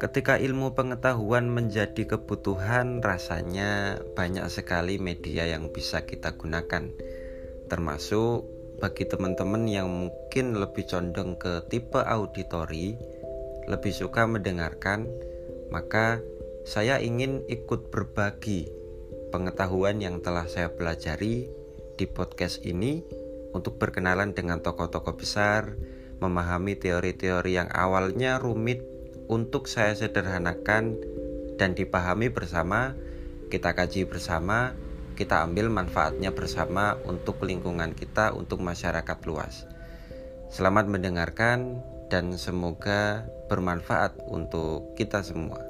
Ketika ilmu pengetahuan menjadi kebutuhan, rasanya banyak sekali media yang bisa kita gunakan, termasuk bagi teman-teman yang mungkin lebih condong ke tipe auditori, lebih suka mendengarkan, maka saya ingin ikut berbagi pengetahuan yang telah saya pelajari di podcast ini untuk berkenalan dengan tokoh-tokoh besar, memahami teori-teori yang awalnya rumit untuk saya sederhanakan dan dipahami bersama, kita kaji bersama, kita ambil manfaatnya bersama untuk lingkungan kita, untuk masyarakat luas. Selamat mendengarkan dan semoga bermanfaat untuk kita semua.